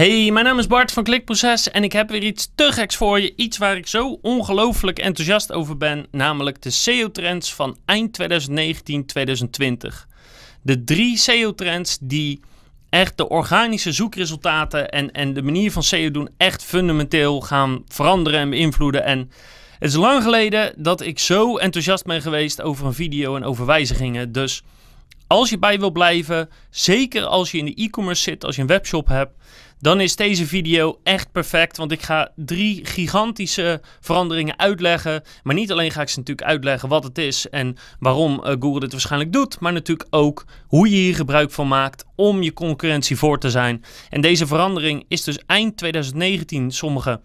Hey, mijn naam is Bart van Klikproces en ik heb weer iets te geks voor je. Iets waar ik zo ongelooflijk enthousiast over ben, namelijk de SEO-trends van eind 2019-2020. De drie SEO-trends die echt de organische zoekresultaten en, en de manier van SEO doen echt fundamenteel gaan veranderen en beïnvloeden. En het is lang geleden dat ik zo enthousiast ben geweest over een video en over wijzigingen. Dus als je bij wil blijven, zeker als je in de e-commerce zit, als je een webshop hebt, dan is deze video echt perfect. Want ik ga drie gigantische veranderingen uitleggen. Maar niet alleen ga ik ze natuurlijk uitleggen wat het is en waarom uh, Google dit waarschijnlijk doet. Maar natuurlijk ook hoe je hier gebruik van maakt om je concurrentie voor te zijn. En deze verandering is dus eind 2019 sommige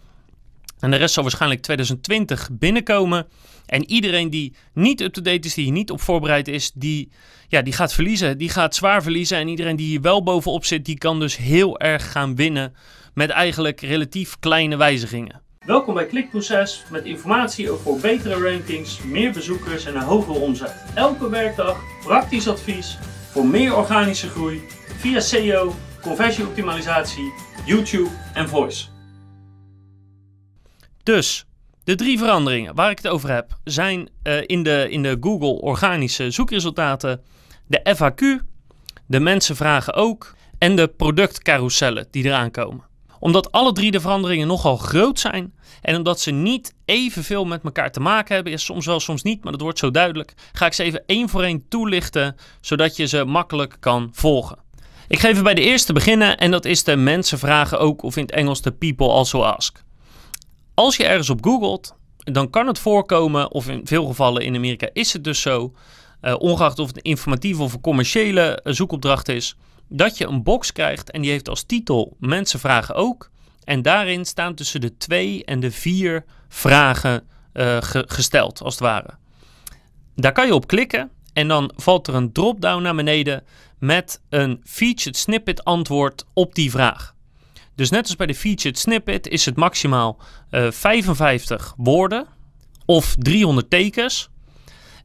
en de rest zal waarschijnlijk 2020 binnenkomen. En iedereen die niet up-to-date is, die niet op voorbereid is, die, ja, die gaat verliezen. Die gaat zwaar verliezen. En iedereen die hier wel bovenop zit, die kan dus heel erg gaan winnen met eigenlijk relatief kleine wijzigingen. Welkom bij Klikproces met informatie over betere rankings, meer bezoekers en een hogere omzet. Elke werkdag praktisch advies voor meer organische groei via SEO, conversieoptimalisatie, YouTube en voice. Dus de drie veranderingen waar ik het over heb zijn uh, in, de, in de Google organische zoekresultaten de FAQ, de mensen vragen ook en de productcarousellen die eraan komen. Omdat alle drie de veranderingen nogal groot zijn en omdat ze niet evenveel met elkaar te maken hebben, is soms wel, soms niet, maar dat wordt zo duidelijk, ga ik ze even één voor één toelichten zodat je ze makkelijk kan volgen. Ik ga even bij de eerste beginnen en dat is de mensen vragen ook, of in het Engels de people also ask. Als je ergens op googelt, dan kan het voorkomen, of in veel gevallen in Amerika is het dus zo, uh, ongeacht of het een informatieve of een commerciële eh, zoekopdracht is, dat je een box krijgt en die heeft als titel Mensen vragen ook. En daarin staan tussen de twee en de vier vragen uh, gesteld, als het ware. Daar kan je op klikken en dan valt er een drop-down naar beneden met een featured snippet antwoord op die vraag. Dus net als bij de featured snippet is het maximaal uh, eh, 55 woorden of 300 tekens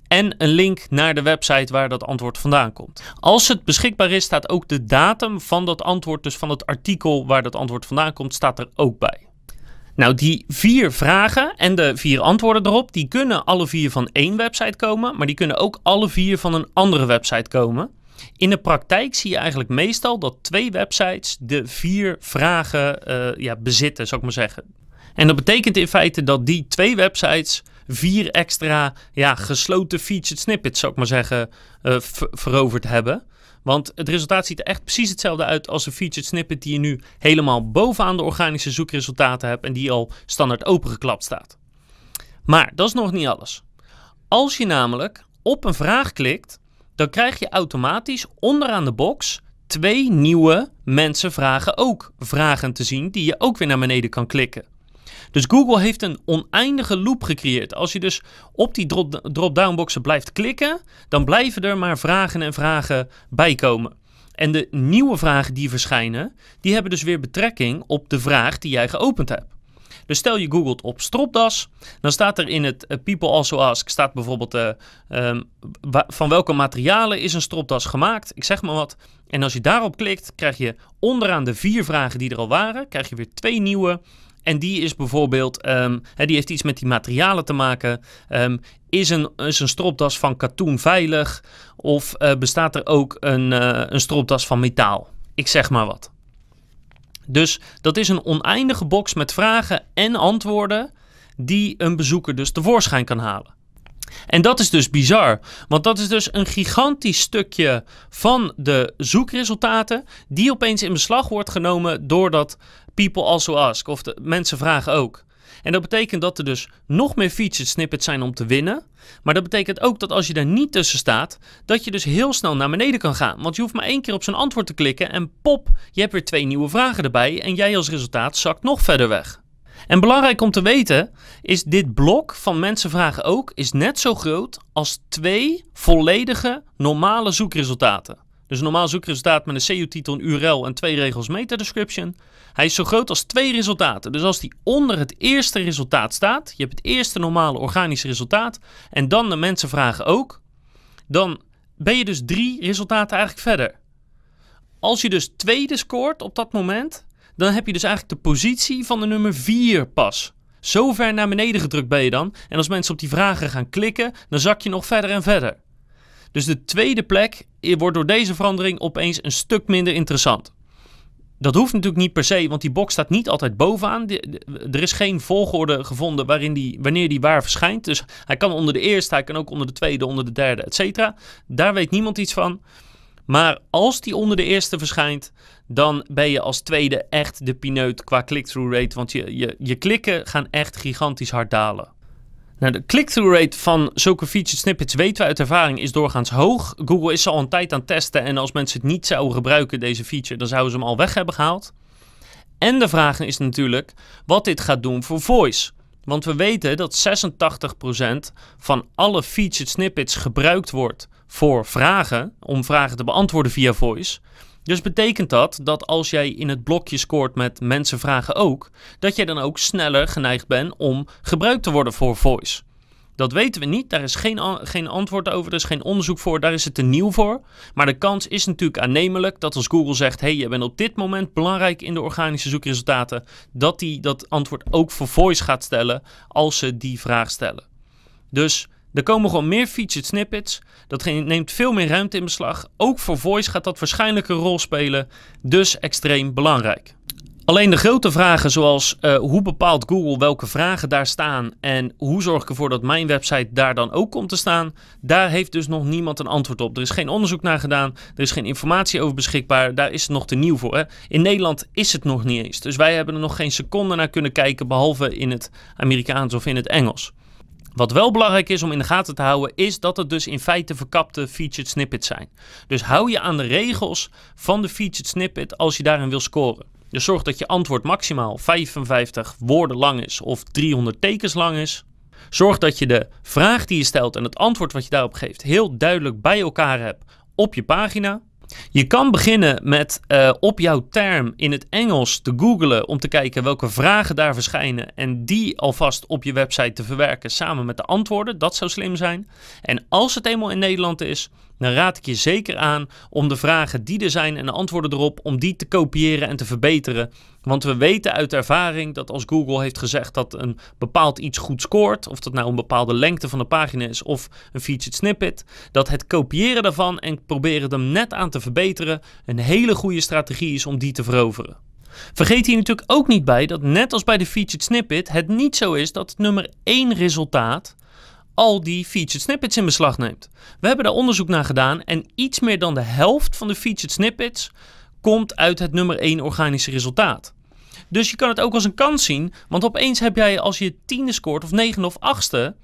en een link naar de website waar dat antwoord vandaan komt. Als het beschikbaar is, staat ook de datum van dat antwoord, dus van het artikel waar dat antwoord vandaan komt, staat er ook bij. Nou, die vier vragen en de vier antwoorden erop, die kunnen alle vier van één website komen, maar die kunnen ook alle vier van een andere website komen. In de praktijk zie je eigenlijk meestal dat twee websites de vier vragen uh, ja, bezitten, zou ik maar zeggen. En dat betekent in feite dat die twee websites vier extra ja, gesloten featured snippets, zou ik maar zeggen, uh, veroverd hebben. Want het resultaat ziet er echt precies hetzelfde uit als een featured snippet die je nu helemaal bovenaan de organische zoekresultaten hebt en die al standaard opengeklapt staat. Maar dat is nog niet alles. Als je namelijk op een vraag klikt, dan krijg je automatisch onderaan de box twee nieuwe mensen vragen ook vragen te zien die je ook weer naar beneden kan klikken. Dus Google heeft een oneindige loop gecreëerd. Als je dus op die drop-down boxen blijft klikken, dan blijven er maar vragen en vragen bijkomen. En de nieuwe vragen die verschijnen, die hebben dus weer betrekking op de vraag die jij geopend hebt. Dus stel je googelt op stropdas, dan staat er in het uh, People Also Ask, staat bijvoorbeeld uh, um, van welke materialen is een stropdas gemaakt, ik zeg maar wat. En als je daarop klikt, krijg je onderaan de vier vragen die er al waren, krijg je weer twee nieuwe. En die is bijvoorbeeld, um, die heeft iets met die materialen te maken. Um, is, een, is een stropdas van katoen veilig? Of uh, bestaat er ook een, een stropdas van metaal? Ik zeg maar wat. Dus dat is een oneindige box met vragen en antwoorden die een bezoeker dus tevoorschijn kan halen. En dat is dus bizar, want dat is dus een gigantisch stukje van de zoekresultaten die opeens in beslag wordt genomen doordat people also ask of de mensen vragen ook. En dat betekent dat er dus nog meer featured snippets zijn om te winnen. Maar dat betekent ook dat als je daar niet tussen staat, dat je dus heel snel naar beneden kan gaan. Want je hoeft maar één keer op zijn antwoord te klikken en pop, je hebt weer twee nieuwe vragen erbij en jij als resultaat zakt nog verder weg. En belangrijk om te weten is dit blok van mensen vragen ook is net zo groot als twee volledige normale zoekresultaten. Dus een normaal zoekresultaat met een SEO-titel, een URL en twee regels meta-description. Hij is zo groot als twee resultaten. Dus als die onder het eerste resultaat staat, je hebt het eerste normale organische resultaat en dan de mensen vragen ook, dan ben je dus drie resultaten eigenlijk verder. Als je dus tweede scoort op dat moment, dan heb je dus eigenlijk de positie van de nummer 4 pas. Zo ver naar beneden gedrukt ben je dan. En als mensen op die vragen gaan klikken, dan zak je nog verder en verder. Dus de tweede plek wordt door deze verandering opeens een stuk minder interessant. Dat hoeft natuurlijk niet per se, want die box staat niet altijd bovenaan. Er is geen volgorde gevonden waarin die, wanneer die waar verschijnt. Dus hij kan onder de eerste, hij kan ook onder de tweede, onder de derde, et cetera. Daar weet niemand iets van. Maar als die onder de eerste verschijnt, dan ben je als tweede echt de pineut qua click-through rate. Want je, je klikken gaan echt gigantisch hard dalen. Nou, de click-through rate van zulke featured snippets weten we uit ervaring is doorgaans hoog. Google is al een tijd aan het testen en als mensen het niet zouden gebruiken, deze feature, dan zouden ze hem al weg hebben gehaald. En de vraag is natuurlijk wat dit gaat doen voor voice. Want we weten dat 86% van alle featured snippets gebruikt wordt voor vragen, om vragen te beantwoorden via voice. Dus betekent dat dat als jij in het blokje scoort met mensen vragen ook, dat jij dan ook sneller geneigd bent om gebruikt te worden voor voice. Dat weten we niet, daar is geen, geen antwoord over, er is geen onderzoek voor, daar is het te nieuw voor. Maar de kans is natuurlijk aannemelijk dat als Google zegt: hey, je bent op dit moment belangrijk in de organische zoekresultaten, dat die dat antwoord ook voor voice gaat stellen als ze die vraag stellen. Dus er komen gewoon meer featured snippets. Dat neemt veel meer ruimte in beslag. Ook voor voice gaat dat waarschijnlijk een rol spelen. Dus extreem belangrijk. Alleen de grote vragen zoals uh, hoe bepaalt Google welke vragen daar staan en hoe zorg ik ervoor dat mijn website daar dan ook komt te staan, daar heeft dus nog niemand een antwoord op. Er is geen onderzoek naar gedaan, er is geen informatie over beschikbaar, daar is het nog te nieuw voor. Hè? In Nederland is het nog niet eens, dus wij hebben er nog geen seconde naar kunnen kijken behalve in het Amerikaans of in het Engels. Wat wel belangrijk is om in de gaten te houden, is dat het dus in feite verkapte featured snippets zijn. Dus hou je aan de regels van de featured snippet als je daarin wil scoren. Dus zorg dat je antwoord maximaal 55 woorden lang is of 300 tekens lang is. Zorg dat je de vraag die je stelt en het antwoord wat je daarop geeft heel duidelijk bij elkaar hebt op je pagina. Je kan beginnen met uh, op jouw term in het Engels te googlen om te kijken welke vragen daar verschijnen en die alvast op je website te verwerken samen met de antwoorden. Dat zou slim zijn. En als het eenmaal in Nederland is, dan raad ik je zeker aan om de vragen die er zijn en de antwoorden erop, om die te kopiëren en te verbeteren. Want we weten uit ervaring dat als Google heeft gezegd dat een bepaald iets goed scoort, of dat nou een bepaalde lengte van de pagina is of een featured snippet, dat het kopiëren daarvan en proberen hem net aan te verbeteren een hele goede strategie is om die te veroveren. Vergeet hier natuurlijk ook niet bij dat net als bij de featured snippet het niet zo is dat het nummer 1 resultaat al die featured snippets in beslag neemt. We hebben daar onderzoek naar gedaan en iets meer dan de helft van de featured snippets komt uit het nummer 1 organische resultaat. Dus je kan het ook als een kans zien, want opeens heb jij als je tiende scoort of negende of achtste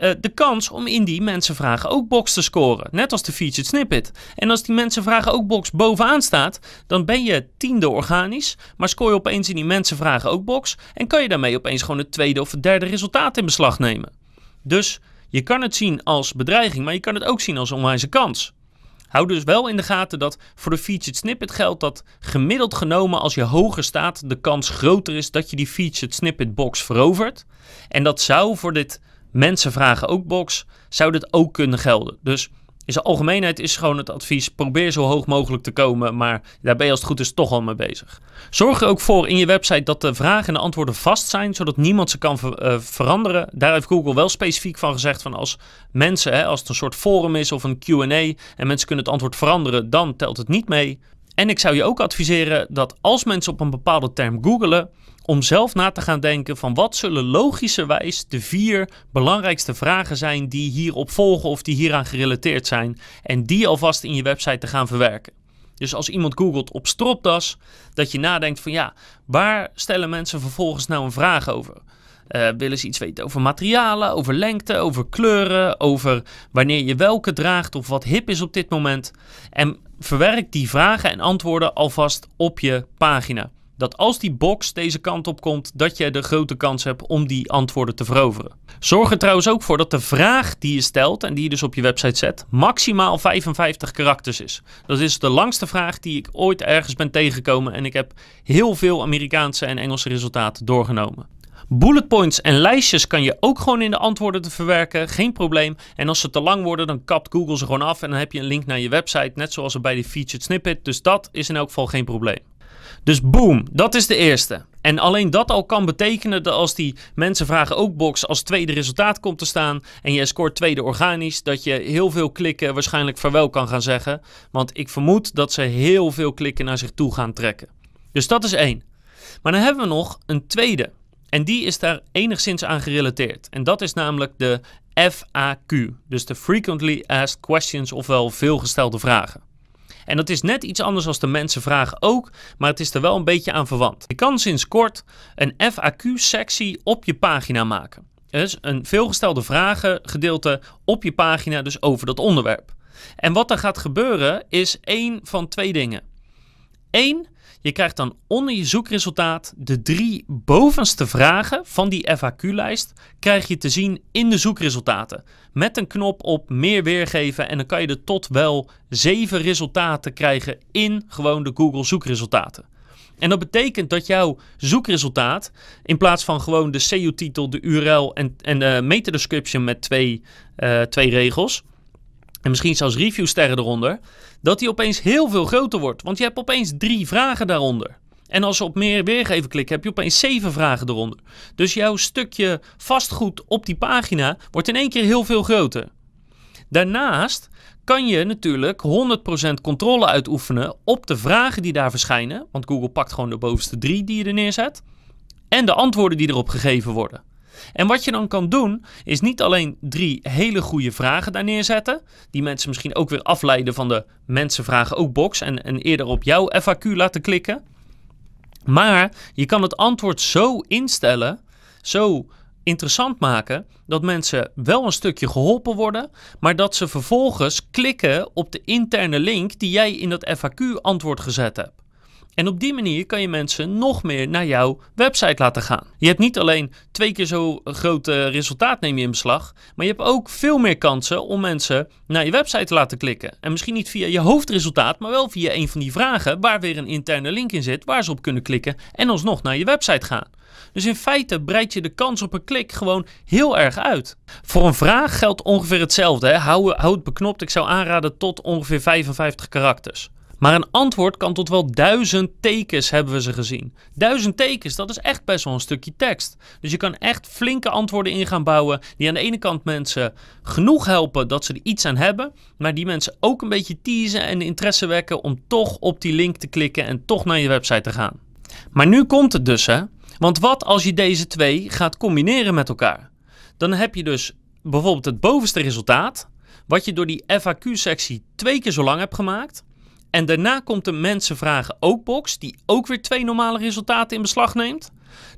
uh, de kans om in die mensen vragen ook box te scoren. Net als de featured snippet. En als die mensen vragen ook box bovenaan staat, dan ben je tiende organisch, maar scoor je opeens in die mensen vragen ook box en kan je daarmee opeens gewoon het tweede of het derde resultaat in beslag nemen. Dus je kan het zien als bedreiging, maar je kan het ook zien als onwijze kans. Hou dus wel in de gaten dat voor de featured snippet geldt dat gemiddeld genomen als je hoger staat, de kans groter is dat je die featured snippet box verovert. En dat zou voor dit mensen vragen ook box, zou dit ook kunnen gelden. Dus in zijn algemeenheid is gewoon het advies: probeer zo hoog mogelijk te komen, maar daar ben je als het goed is toch al mee bezig. Zorg er ook voor in je website dat de vragen en de antwoorden vast zijn, zodat niemand ze kan eh, veranderen. Daar heeft Google wel specifiek van gezegd: van als mensen, hè, als het een soort forum is of een QA en mensen kunnen het antwoord veranderen, dan telt het niet mee. En ik zou je ook adviseren dat als mensen op een bepaalde term googelen, om zelf na te gaan denken van wat zullen logischerwijs de vier belangrijkste vragen zijn die hierop volgen of die hieraan gerelateerd zijn en die alvast in je website te gaan verwerken. Dus als iemand googelt op stropdas, dat je nadenkt van ja, waar stellen mensen vervolgens nou een vraag over? Uh, willen ze iets weten over materialen, over lengte, over kleuren, over wanneer je welke draagt of wat hip is op dit moment. En verwerk die vragen en antwoorden alvast op je pagina dat als die box deze kant op komt, dat je de grote kans hebt om die antwoorden te veroveren. Zorg er trouwens ook voor dat de vraag die je stelt en die je dus op je website zet, maximaal 55 karakters is. Dat is de langste vraag die ik ooit ergens ben tegengekomen en ik heb heel veel Amerikaanse en Engelse resultaten doorgenomen. Bullet points en lijstjes kan je ook gewoon in de antwoorden te verwerken, geen probleem. En als ze te lang worden, dan kapt Google ze gewoon af en dan heb je een link naar je website, net zoals er bij die featured snippet. Dus dat is in elk geval geen probleem. Dus boom, dat is de eerste. En alleen dat al kan betekenen dat als die mensen vragen ook box als tweede resultaat komt te staan en je scoort tweede organisch, dat je heel veel klikken waarschijnlijk vaarwel kan gaan zeggen. Want ik vermoed dat ze heel veel klikken naar zich toe gaan trekken. Dus dat is één. Maar dan hebben we nog een tweede. En die is daar enigszins aan gerelateerd. En dat is namelijk de FAQ. Dus de Frequently Asked Questions, ofwel veelgestelde vragen. En dat is net iets anders als de mensen vragen ook, maar het is er wel een beetje aan verwant. Je kan sinds kort een FAQ-sectie op je pagina maken. Dus een veelgestelde vragen gedeelte op je pagina, dus over dat onderwerp. En wat er gaat gebeuren is één van twee dingen. Eén, je krijgt dan onder je zoekresultaat de drie bovenste vragen van die FAQ-lijst krijg je te zien in de zoekresultaten. Met een knop op meer weergeven en dan kan je er tot wel zeven resultaten krijgen in gewoon de Google zoekresultaten. En dat betekent dat jouw zoekresultaat, in plaats van gewoon de SEO-titel, de URL en, en de meta-description met twee, uh, twee regels, en misschien zelfs reviewsterren eronder, dat die opeens heel veel groter wordt. Want je hebt opeens drie vragen daaronder. En als je op meer weergeven klikt, heb je opeens zeven vragen eronder. Dus jouw stukje vastgoed op die pagina wordt in één keer heel veel groter. Daarnaast kan je natuurlijk 100% controle uitoefenen op de vragen die daar verschijnen. Want Google pakt gewoon de bovenste drie die je er neerzet. En de antwoorden die erop gegeven worden. En wat je dan kan doen, is niet alleen drie hele goede vragen daar neerzetten, die mensen misschien ook weer afleiden van de mensen vragen ook box en, en eerder op jouw FAQ laten klikken. Maar je kan het antwoord zo instellen, zo interessant maken, dat mensen wel een stukje geholpen worden, maar dat ze vervolgens klikken op de interne link die jij in dat FAQ-antwoord gezet hebt. En op die manier kan je mensen nog meer naar jouw website laten gaan. Je hebt niet alleen twee keer zo groot resultaat neem je in beslag, maar je hebt ook veel meer kansen om mensen naar je website te laten klikken. En misschien niet via je hoofdresultaat, maar wel via een van die vragen waar weer een interne link in zit, waar ze op kunnen klikken en alsnog naar je website gaan. Dus in feite breid je de kans op een klik gewoon heel erg uit. Voor een vraag geldt ongeveer hetzelfde. Hè? Hou, hou het beknopt. Ik zou aanraden tot ongeveer 55 karakters. Maar een antwoord kan tot wel duizend tekens hebben we ze gezien. Duizend tekens, dat is echt best wel een stukje tekst. Dus je kan echt flinke antwoorden in gaan bouwen die aan de ene kant mensen genoeg helpen dat ze er iets aan hebben, maar die mensen ook een beetje teasen en interesse wekken om toch op die link te klikken en toch naar je website te gaan. Maar nu komt het dus hè. Want wat als je deze twee gaat combineren met elkaar? Dan heb je dus bijvoorbeeld het bovenste resultaat, wat je door die FAQ-sectie twee keer zo lang hebt gemaakt. En daarna komt de mensen vragen ook box, die ook weer twee normale resultaten in beslag neemt.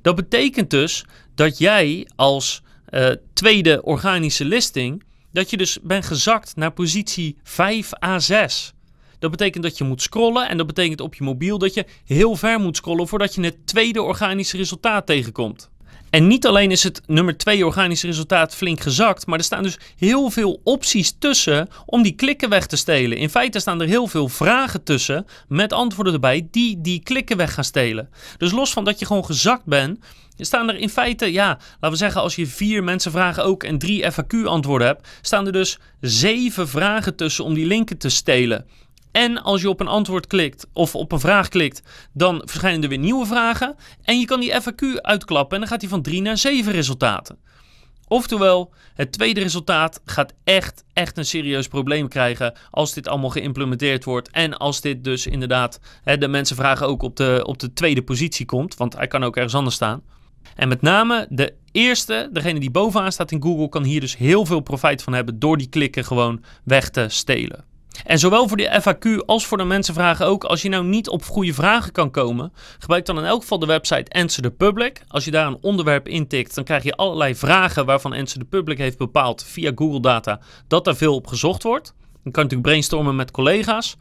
Dat betekent dus dat jij als uh, tweede organische listing, dat je dus bent gezakt naar positie 5 A6. Dat betekent dat je moet scrollen en dat betekent op je mobiel dat je heel ver moet scrollen voordat je het tweede organische resultaat tegenkomt. En niet alleen is het nummer 2 organische resultaat flink gezakt, maar er staan dus heel veel opties tussen om die klikken weg te stelen. In feite staan er heel veel vragen tussen met antwoorden erbij die die klikken weg gaan stelen. Dus los van dat je gewoon gezakt bent, staan er in feite, ja, laten we zeggen, als je vier mensen vragen ook en drie FAQ-antwoorden hebt, staan er dus zeven vragen tussen om die linken te stelen. En als je op een antwoord klikt of op een vraag klikt, dan verschijnen er weer nieuwe vragen. En je kan die FAQ uitklappen en dan gaat hij van 3 naar 7 resultaten. Oftewel, het tweede resultaat gaat echt, echt een serieus probleem krijgen als dit allemaal geïmplementeerd wordt. En als dit dus inderdaad, hè, de mensen vragen ook op de, op de tweede positie komt, want hij kan ook ergens anders staan. En met name de eerste, degene die bovenaan staat in Google, kan hier dus heel veel profijt van hebben door die klikken gewoon weg te stelen. En zowel voor de FAQ als voor de mensenvragen ook. Als je nou niet op goede vragen kan komen, gebruik dan in elk geval de website Answer the Public. Als je daar een onderwerp intikt, dan krijg je allerlei vragen waarvan Answer the Public heeft bepaald via Google Data dat er veel op gezocht wordt. Dan kan je natuurlijk brainstormen met collega's.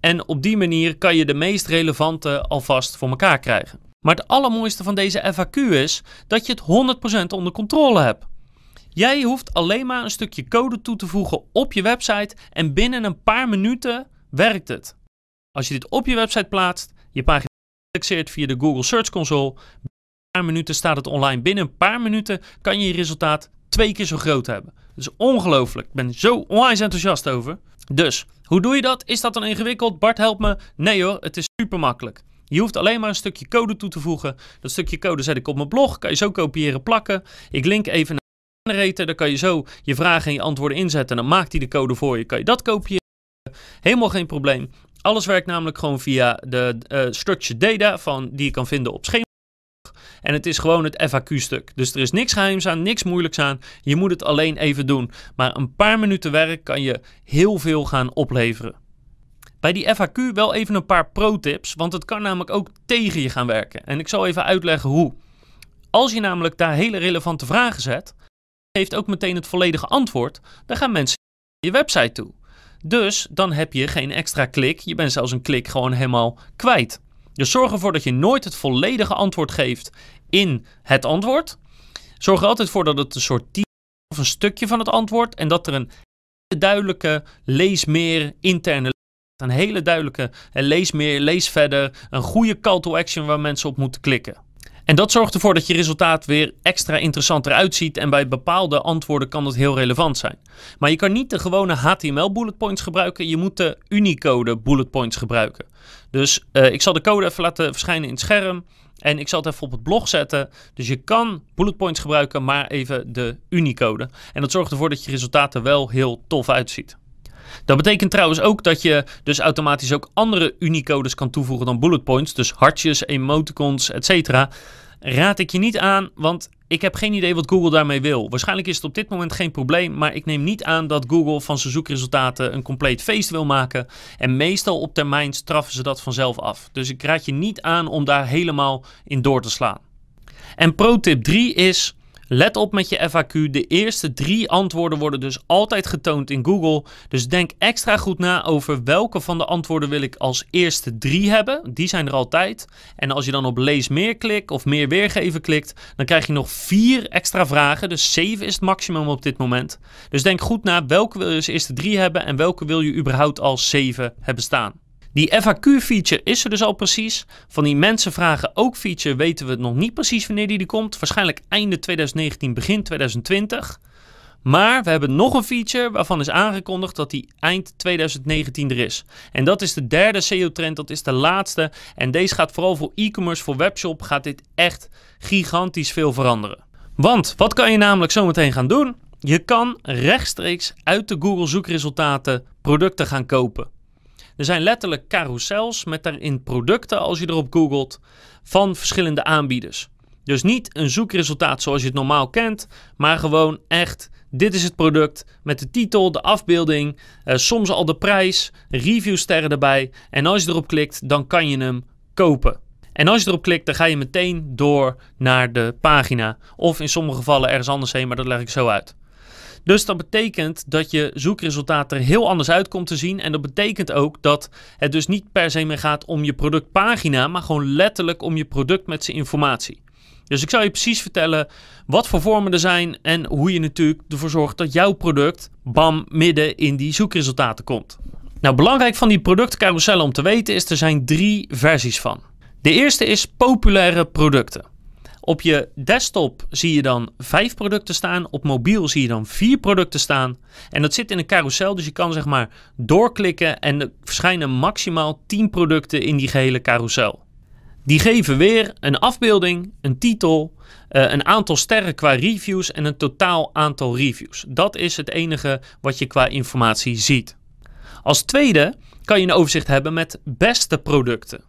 En op die manier kan je de meest relevante alvast voor elkaar krijgen. Maar het allermooiste van deze FAQ is dat je het 100% onder controle hebt. Jij hoeft alleen maar een stukje code toe te voegen op je website en binnen een paar minuten werkt het. Als je dit op je website plaatst, je pagina indexeert via de Google Search Console, binnen een paar minuten staat het online. Binnen een paar minuten kan je je resultaat twee keer zo groot hebben. Dat is ongelooflijk. Ik ben zo onwijs enthousiast over. Dus, hoe doe je dat? Is dat dan ingewikkeld? Bart, help me. Nee hoor, het is super makkelijk. Je hoeft alleen maar een stukje code toe te voegen. Dat stukje code zet ik op mijn blog. Kan je zo kopiëren, plakken. Ik link even naar generator. Dan kan je zo je vragen en je antwoorden inzetten. En dan maakt hij de code voor je. Kan je dat kopiëren. Helemaal geen probleem. Alles werkt namelijk gewoon via de uh, structured data van, die je kan vinden op schema. En het is gewoon het FAQ-stuk. Dus er is niks geheims aan, niks moeilijks aan. Je moet het alleen even doen. Maar een paar minuten werk kan je heel veel gaan opleveren. Bij die FAQ wel even een paar pro-tips, want het kan namelijk ook tegen je gaan werken. En ik zal even uitleggen hoe. Als je namelijk daar hele relevante vragen zet, geeft ook meteen het volledige antwoord, dan gaan mensen naar je website toe. Dus dan heb je geen extra klik, je bent zelfs een klik gewoon helemaal kwijt. Dus zorg ervoor dat je nooit het volledige antwoord geeft in het antwoord. Zorg er altijd voor dat het een soort of een stukje van het antwoord en dat er een duidelijke lees meer interne een hele duidelijke lees meer, lees verder, een goede call to action waar mensen op moeten klikken. En dat zorgt ervoor dat je resultaat weer extra interessanter uitziet en bij bepaalde antwoorden kan dat heel relevant zijn. Maar je kan niet de gewone HTML bullet points gebruiken, je moet de Unicode bullet points gebruiken. Dus uh, ik zal de code even laten verschijnen in het scherm en ik zal het even op het blog zetten. Dus je kan bullet points gebruiken, maar even de Unicode. En dat zorgt ervoor dat je resultaten wel heel tof uitziet. Dat betekent trouwens ook dat je dus automatisch ook andere Unicodes kan toevoegen dan bullet points. Dus hartjes, emoticons, etc. Raad ik je niet aan, want ik heb geen idee wat Google daarmee wil. Waarschijnlijk is het op dit moment geen probleem, maar ik neem niet aan dat Google van zijn zoekresultaten een compleet feest wil maken. En meestal op termijn straffen ze dat vanzelf af. Dus ik raad je niet aan om daar helemaal in door te slaan. En pro tip 3 is Let op met je FAQ. De eerste drie antwoorden worden dus altijd getoond in Google. Dus denk extra goed na over welke van de antwoorden wil ik als eerste drie hebben. Die zijn er altijd. En als je dan op lees meer klikt of meer weergeven klikt, dan krijg je nog vier extra vragen. Dus zeven is het maximum op dit moment. Dus denk goed na welke wil je als eerste drie hebben en welke wil je überhaupt als zeven hebben staan. Die FAQ-feature is er dus al precies. Van die mensen vragen ook feature weten we nog niet precies wanneer die er komt. Waarschijnlijk einde 2019, begin 2020. Maar we hebben nog een feature waarvan is aangekondigd dat die eind 2019 er is. En dat is de derde SEO-trend, dat is de laatste. En deze gaat vooral voor e-commerce, voor webshop, gaat dit echt gigantisch veel veranderen. Want wat kan je namelijk zometeen gaan doen? Je kan rechtstreeks uit de Google zoekresultaten producten gaan kopen. Er zijn letterlijk carousels met daarin producten, als je erop googelt, van verschillende aanbieders. Dus niet een zoekresultaat zoals je het normaal kent, maar gewoon echt, dit is het product met de titel, de afbeelding, eh, soms al de prijs, reviewsterren erbij. En als je erop klikt, dan kan je hem kopen. En als je erop klikt, dan ga je meteen door naar de pagina. Of in sommige gevallen ergens anders heen, maar dat leg ik zo uit. Dus dat betekent dat je zoekresultaat er heel anders uit komt te zien. En dat betekent ook dat het dus niet per se meer gaat om je productpagina, maar gewoon letterlijk om je product met zijn informatie. Dus ik zal je precies vertellen wat voor vormen er zijn en hoe je natuurlijk ervoor zorgt dat jouw product, bam, midden in die zoekresultaten komt. Nou, belangrijk van die productcarousel om te weten is, er zijn drie versies van. De eerste is populaire producten. Op je desktop zie je dan vijf producten staan. Op mobiel zie je dan vier producten staan. En dat zit in een carousel, dus je kan zeg maar doorklikken en er verschijnen maximaal 10 producten in die gehele carousel. Die geven weer een afbeelding, een titel, uh, een aantal sterren qua reviews en een totaal aantal reviews. Dat is het enige wat je qua informatie ziet. Als tweede kan je een overzicht hebben met beste producten.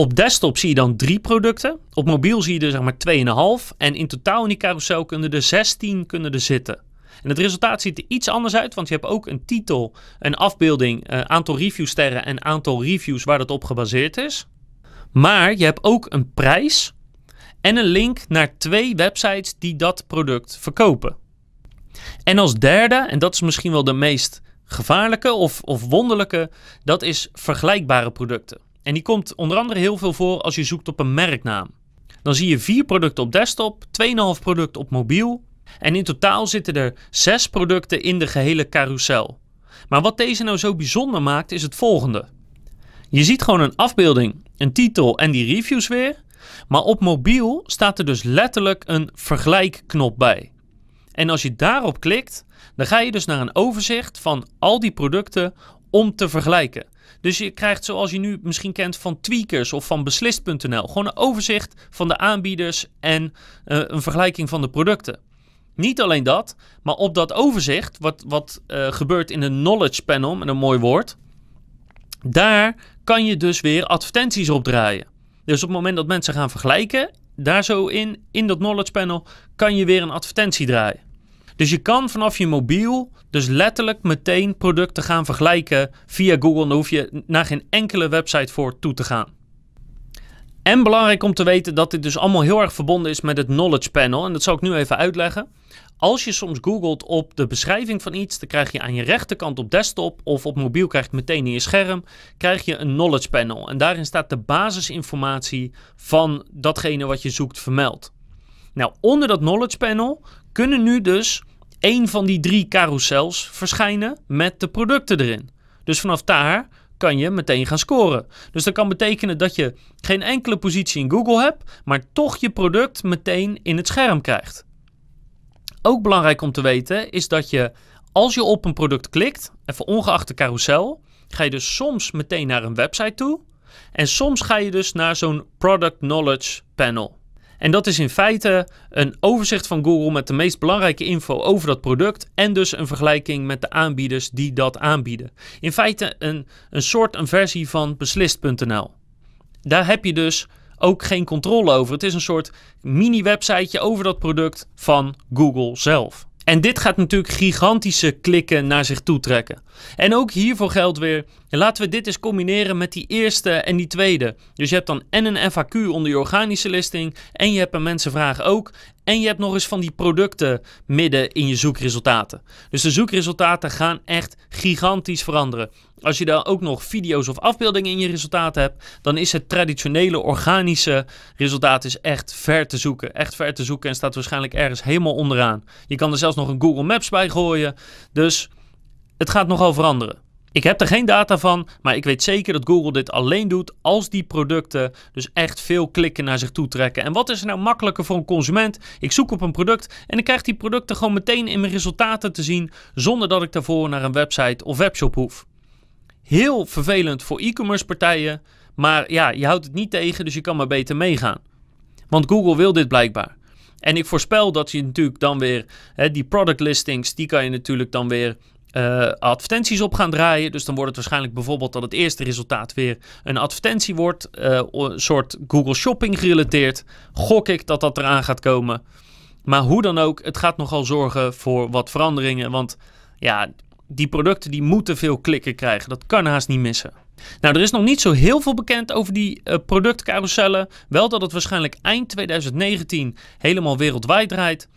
Op desktop zie je dan drie producten. Op mobiel zie je er zeg maar 2,5. En in totaal in die carousel kunnen er 16 kunnen er zitten. En het resultaat ziet er iets anders uit, want je hebt ook een titel, een afbeelding, een aantal reviewsterren en aantal reviews waar dat op gebaseerd is. Maar je hebt ook een prijs en een link naar twee websites die dat product verkopen. En als derde, en dat is misschien wel de meest gevaarlijke of, of wonderlijke, dat is vergelijkbare producten. En die komt onder andere heel veel voor als je zoekt op een merknaam. Dan zie je vier producten op desktop, 2,5 producten op mobiel. En in totaal zitten er zes producten in de gehele carousel. Maar wat deze nou zo bijzonder maakt is het volgende. Je ziet gewoon een afbeelding, een titel en die reviews weer. Maar op mobiel staat er dus letterlijk een vergelijkknop bij. En als je daarop klikt, dan ga je dus naar een overzicht van al die producten om te vergelijken. Dus je krijgt zoals je nu misschien kent van Tweakers of van Beslist.nl. Gewoon een overzicht van de aanbieders en uh, een vergelijking van de producten. Niet alleen dat, maar op dat overzicht, wat, wat uh, gebeurt in een knowledge panel, met een mooi woord, daar kan je dus weer advertenties op draaien. Dus op het moment dat mensen gaan vergelijken, daar zo in, in dat knowledge panel, kan je weer een advertentie draaien. Dus je kan vanaf je mobiel dus letterlijk meteen producten gaan vergelijken via Google. Dan hoef je naar geen enkele website voor toe te gaan. En belangrijk om te weten dat dit dus allemaal heel erg verbonden is met het Knowledge Panel. En dat zal ik nu even uitleggen. Als je soms googelt op de beschrijving van iets, dan krijg je aan je rechterkant op desktop of op mobiel krijg je meteen in je scherm, krijg je een knowledge panel. En daarin staat de basisinformatie van datgene wat je zoekt vermeld. Nou, onder dat knowledge panel kunnen nu dus één van die drie carousels verschijnen met de producten erin. Dus vanaf daar kan je meteen gaan scoren. Dus dat kan betekenen dat je geen enkele positie in Google hebt, maar toch je product meteen in het scherm krijgt. Ook belangrijk om te weten is dat je als je op een product klikt, even ongeacht de carousel, ga je dus soms meteen naar een website toe en soms ga je dus naar zo'n Product Knowledge Panel. En dat is in feite een overzicht van Google met de meest belangrijke info over dat product en dus een vergelijking met de aanbieders die dat aanbieden. In feite een, een soort een versie van beslist.nl. Daar heb je dus ook geen controle over. Het is een soort mini-websiteje over dat product van Google zelf. En dit gaat natuurlijk gigantische klikken naar zich toe trekken. En ook hiervoor geldt weer, laten we dit eens combineren met die eerste en die tweede. Dus je hebt dan en een FAQ onder je organische listing en je hebt een mensenvraag ook. En je hebt nog eens van die producten midden in je zoekresultaten. Dus de zoekresultaten gaan echt gigantisch veranderen. Als je dan ook nog video's of afbeeldingen in je resultaten hebt, dan is het traditionele organische resultaat is echt ver te zoeken. Echt ver te zoeken en staat waarschijnlijk ergens helemaal onderaan. Je kan er zelfs nog een Google Maps bij gooien. Dus het gaat nogal veranderen. Ik heb er geen data van, maar ik weet zeker dat Google dit alleen doet als die producten dus echt veel klikken naar zich toe trekken. En wat is er nou makkelijker voor een consument? Ik zoek op een product en ik krijg die producten gewoon meteen in mijn resultaten te zien zonder dat ik daarvoor naar een website of webshop hoef. Heel vervelend voor e-commerce partijen, maar ja, je houdt het niet tegen, dus je kan maar beter meegaan. Want Google wil dit blijkbaar. En ik voorspel dat je natuurlijk dan weer hè, die product listings, die kan je natuurlijk dan weer uh, advertenties op gaan draaien. Dus dan wordt het waarschijnlijk bijvoorbeeld dat het eerste resultaat weer een advertentie wordt. Uh, een soort Google Shopping gerelateerd. Gok ik dat dat eraan gaat komen. Maar hoe dan ook, het gaat nogal zorgen voor wat veranderingen. Want ja, die producten die moeten veel klikken krijgen. Dat kan haast niet missen. Nou, er is nog niet zo heel veel bekend over die uh. Wel dat het waarschijnlijk eind 2019 helemaal wereldwijd draait.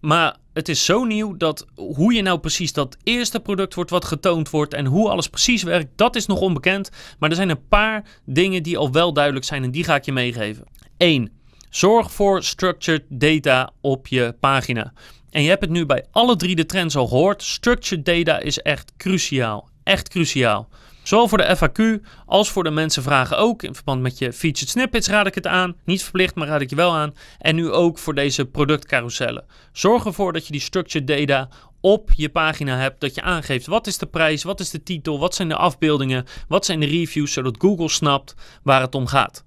Maar het is zo nieuw dat hoe je nou precies dat eerste product wordt wat getoond wordt en hoe alles precies werkt, dat is nog onbekend. Maar er zijn een paar dingen die al wel duidelijk zijn en die ga ik je meegeven. 1. Zorg voor structured data op je pagina. En je hebt het nu bij alle drie de trends al gehoord. Structured data is echt cruciaal. Echt cruciaal. Zowel voor de FAQ als voor de mensen vragen ook. In verband met je featured snippets raad ik het aan. Niet verplicht, maar raad ik je wel aan. En nu ook voor deze productcarousellen. Zorg ervoor dat je die structured data op je pagina hebt. Dat je aangeeft wat is de prijs, wat is de titel, wat zijn de afbeeldingen, wat zijn de reviews. Zodat Google snapt waar het om gaat.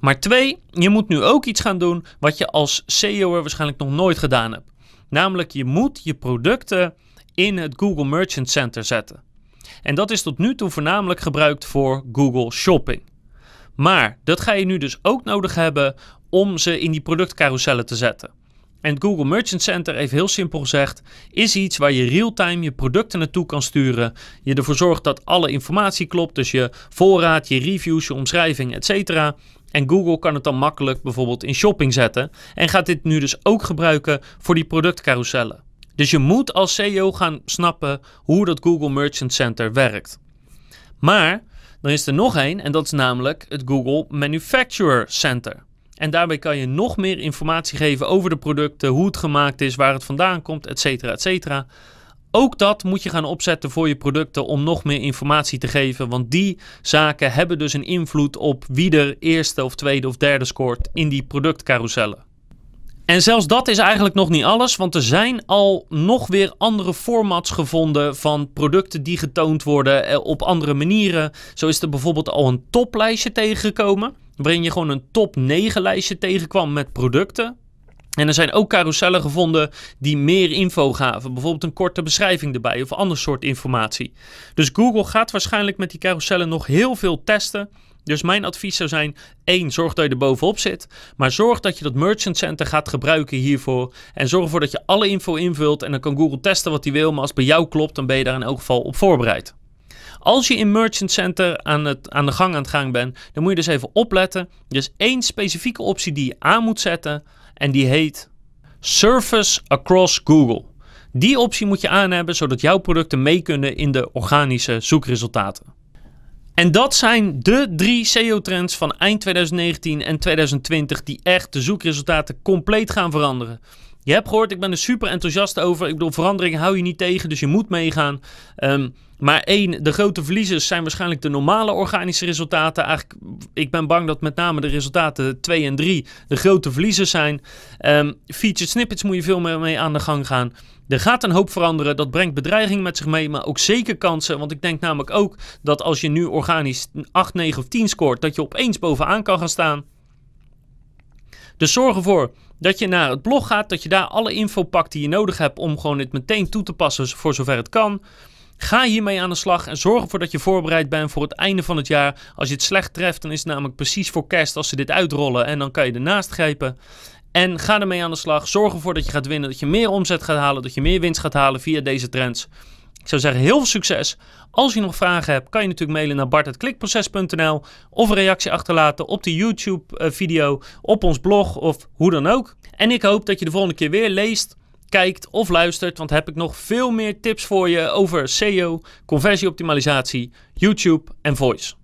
Maar twee, je moet nu ook iets gaan doen wat je als SEO'er waarschijnlijk nog nooit gedaan hebt. Namelijk, je moet je producten in het Google Merchant Center zetten. En dat is tot nu toe voornamelijk gebruikt voor Google Shopping. Maar dat ga je nu dus ook nodig hebben om ze in die productcarousellen te zetten. En het Google Merchant Center, even heel simpel gezegd, is iets waar je real-time je producten naartoe kan sturen. Je ervoor zorgt dat alle informatie klopt, dus je voorraad, je reviews, je omschrijving, etc. En Google kan het dan makkelijk bijvoorbeeld in shopping zetten. En gaat dit nu dus ook gebruiken voor die productcarousellen. Dus je moet als CEO gaan snappen hoe dat Google Merchant Center werkt. Maar dan is er nog één en dat is namelijk het Google Manufacturer Center. En daarbij kan je nog meer informatie geven over de producten, hoe het gemaakt is, waar het vandaan komt, etc. etcetera. Ook dat moet je gaan opzetten voor je producten om nog meer informatie te geven. Want die zaken hebben dus een invloed op wie er eerste of tweede of derde scoort in die productcarousellen. En zelfs dat is eigenlijk nog niet alles, want er zijn al nog weer andere formats gevonden van producten die getoond worden eh, op andere manieren. Zo is er bijvoorbeeld al een toplijstje tegengekomen, waarin je gewoon een top 9 lijstje tegenkwam met producten. En er zijn ook carousellen gevonden die meer info gaven. Bijvoorbeeld een korte beschrijving erbij of ander soort informatie. Dus Google gaat waarschijnlijk met die carousellen nog heel veel testen. Dus mijn advies zou zijn: één, zorg dat je er bovenop zit. Maar zorg dat je dat Merchant Center gaat gebruiken hiervoor. En zorg ervoor dat je alle info invult. En dan kan Google testen wat hij wil. Maar als het bij jou klopt, dan ben je daar in elk geval op voorbereid. Als je in Merchant Center aan, het, aan de gang aan het gaan bent, dan moet je dus even opletten. Er is één specifieke optie die je aan moet zetten. En die heet Surface Across Google. Die optie moet je aan hebben, zodat jouw producten mee kunnen in de organische zoekresultaten. En dat zijn de drie SEO-trends van eind 2019 en 2020 die echt de zoekresultaten compleet gaan veranderen. Je hebt gehoord, ik ben er super enthousiast over. Ik bedoel, verandering hou je niet tegen, dus je moet meegaan. Ehm, maar één, de grote verliezers zijn waarschijnlijk de normale organische resultaten. Eigenlijk, ik ben bang dat met name de resultaten 2 en 3 de grote verliezers zijn. Um, featured snippets moet je veel meer mee aan de gang gaan. Er gaat een hoop veranderen. Dat brengt bedreiging met zich mee, maar ook zeker kansen. Want ik denk namelijk ook dat als je nu organisch 8, 9 of 10 scoort, dat je opeens bovenaan kan gaan staan. Dus zorg ervoor dat je naar het blog gaat, dat je daar alle info pakt die je nodig hebt om gewoon dit meteen toe te passen voor zover het kan. Ga hiermee aan de slag en zorg ervoor dat je voorbereid bent voor het einde van het jaar. Als je het slecht treft, dan is het namelijk precies voor kerst als ze dit uitrollen en dan kan je ernaast grijpen. En ga ermee aan de slag. Zorg ervoor dat je gaat winnen, dat je meer omzet gaat halen, dat je meer winst gaat halen via deze trends. Ik zou zeggen, heel veel succes. Als je nog vragen hebt, kan je natuurlijk mailen naar bart.klikproces.nl of een reactie achterlaten op de YouTube-video, eh, op ons blog of hoe dan ook. En ik hoop dat je de volgende keer weer leest, kijkt of luistert, want heb ik nog veel meer tips voor je over SEO, conversieoptimalisatie, YouTube en voice.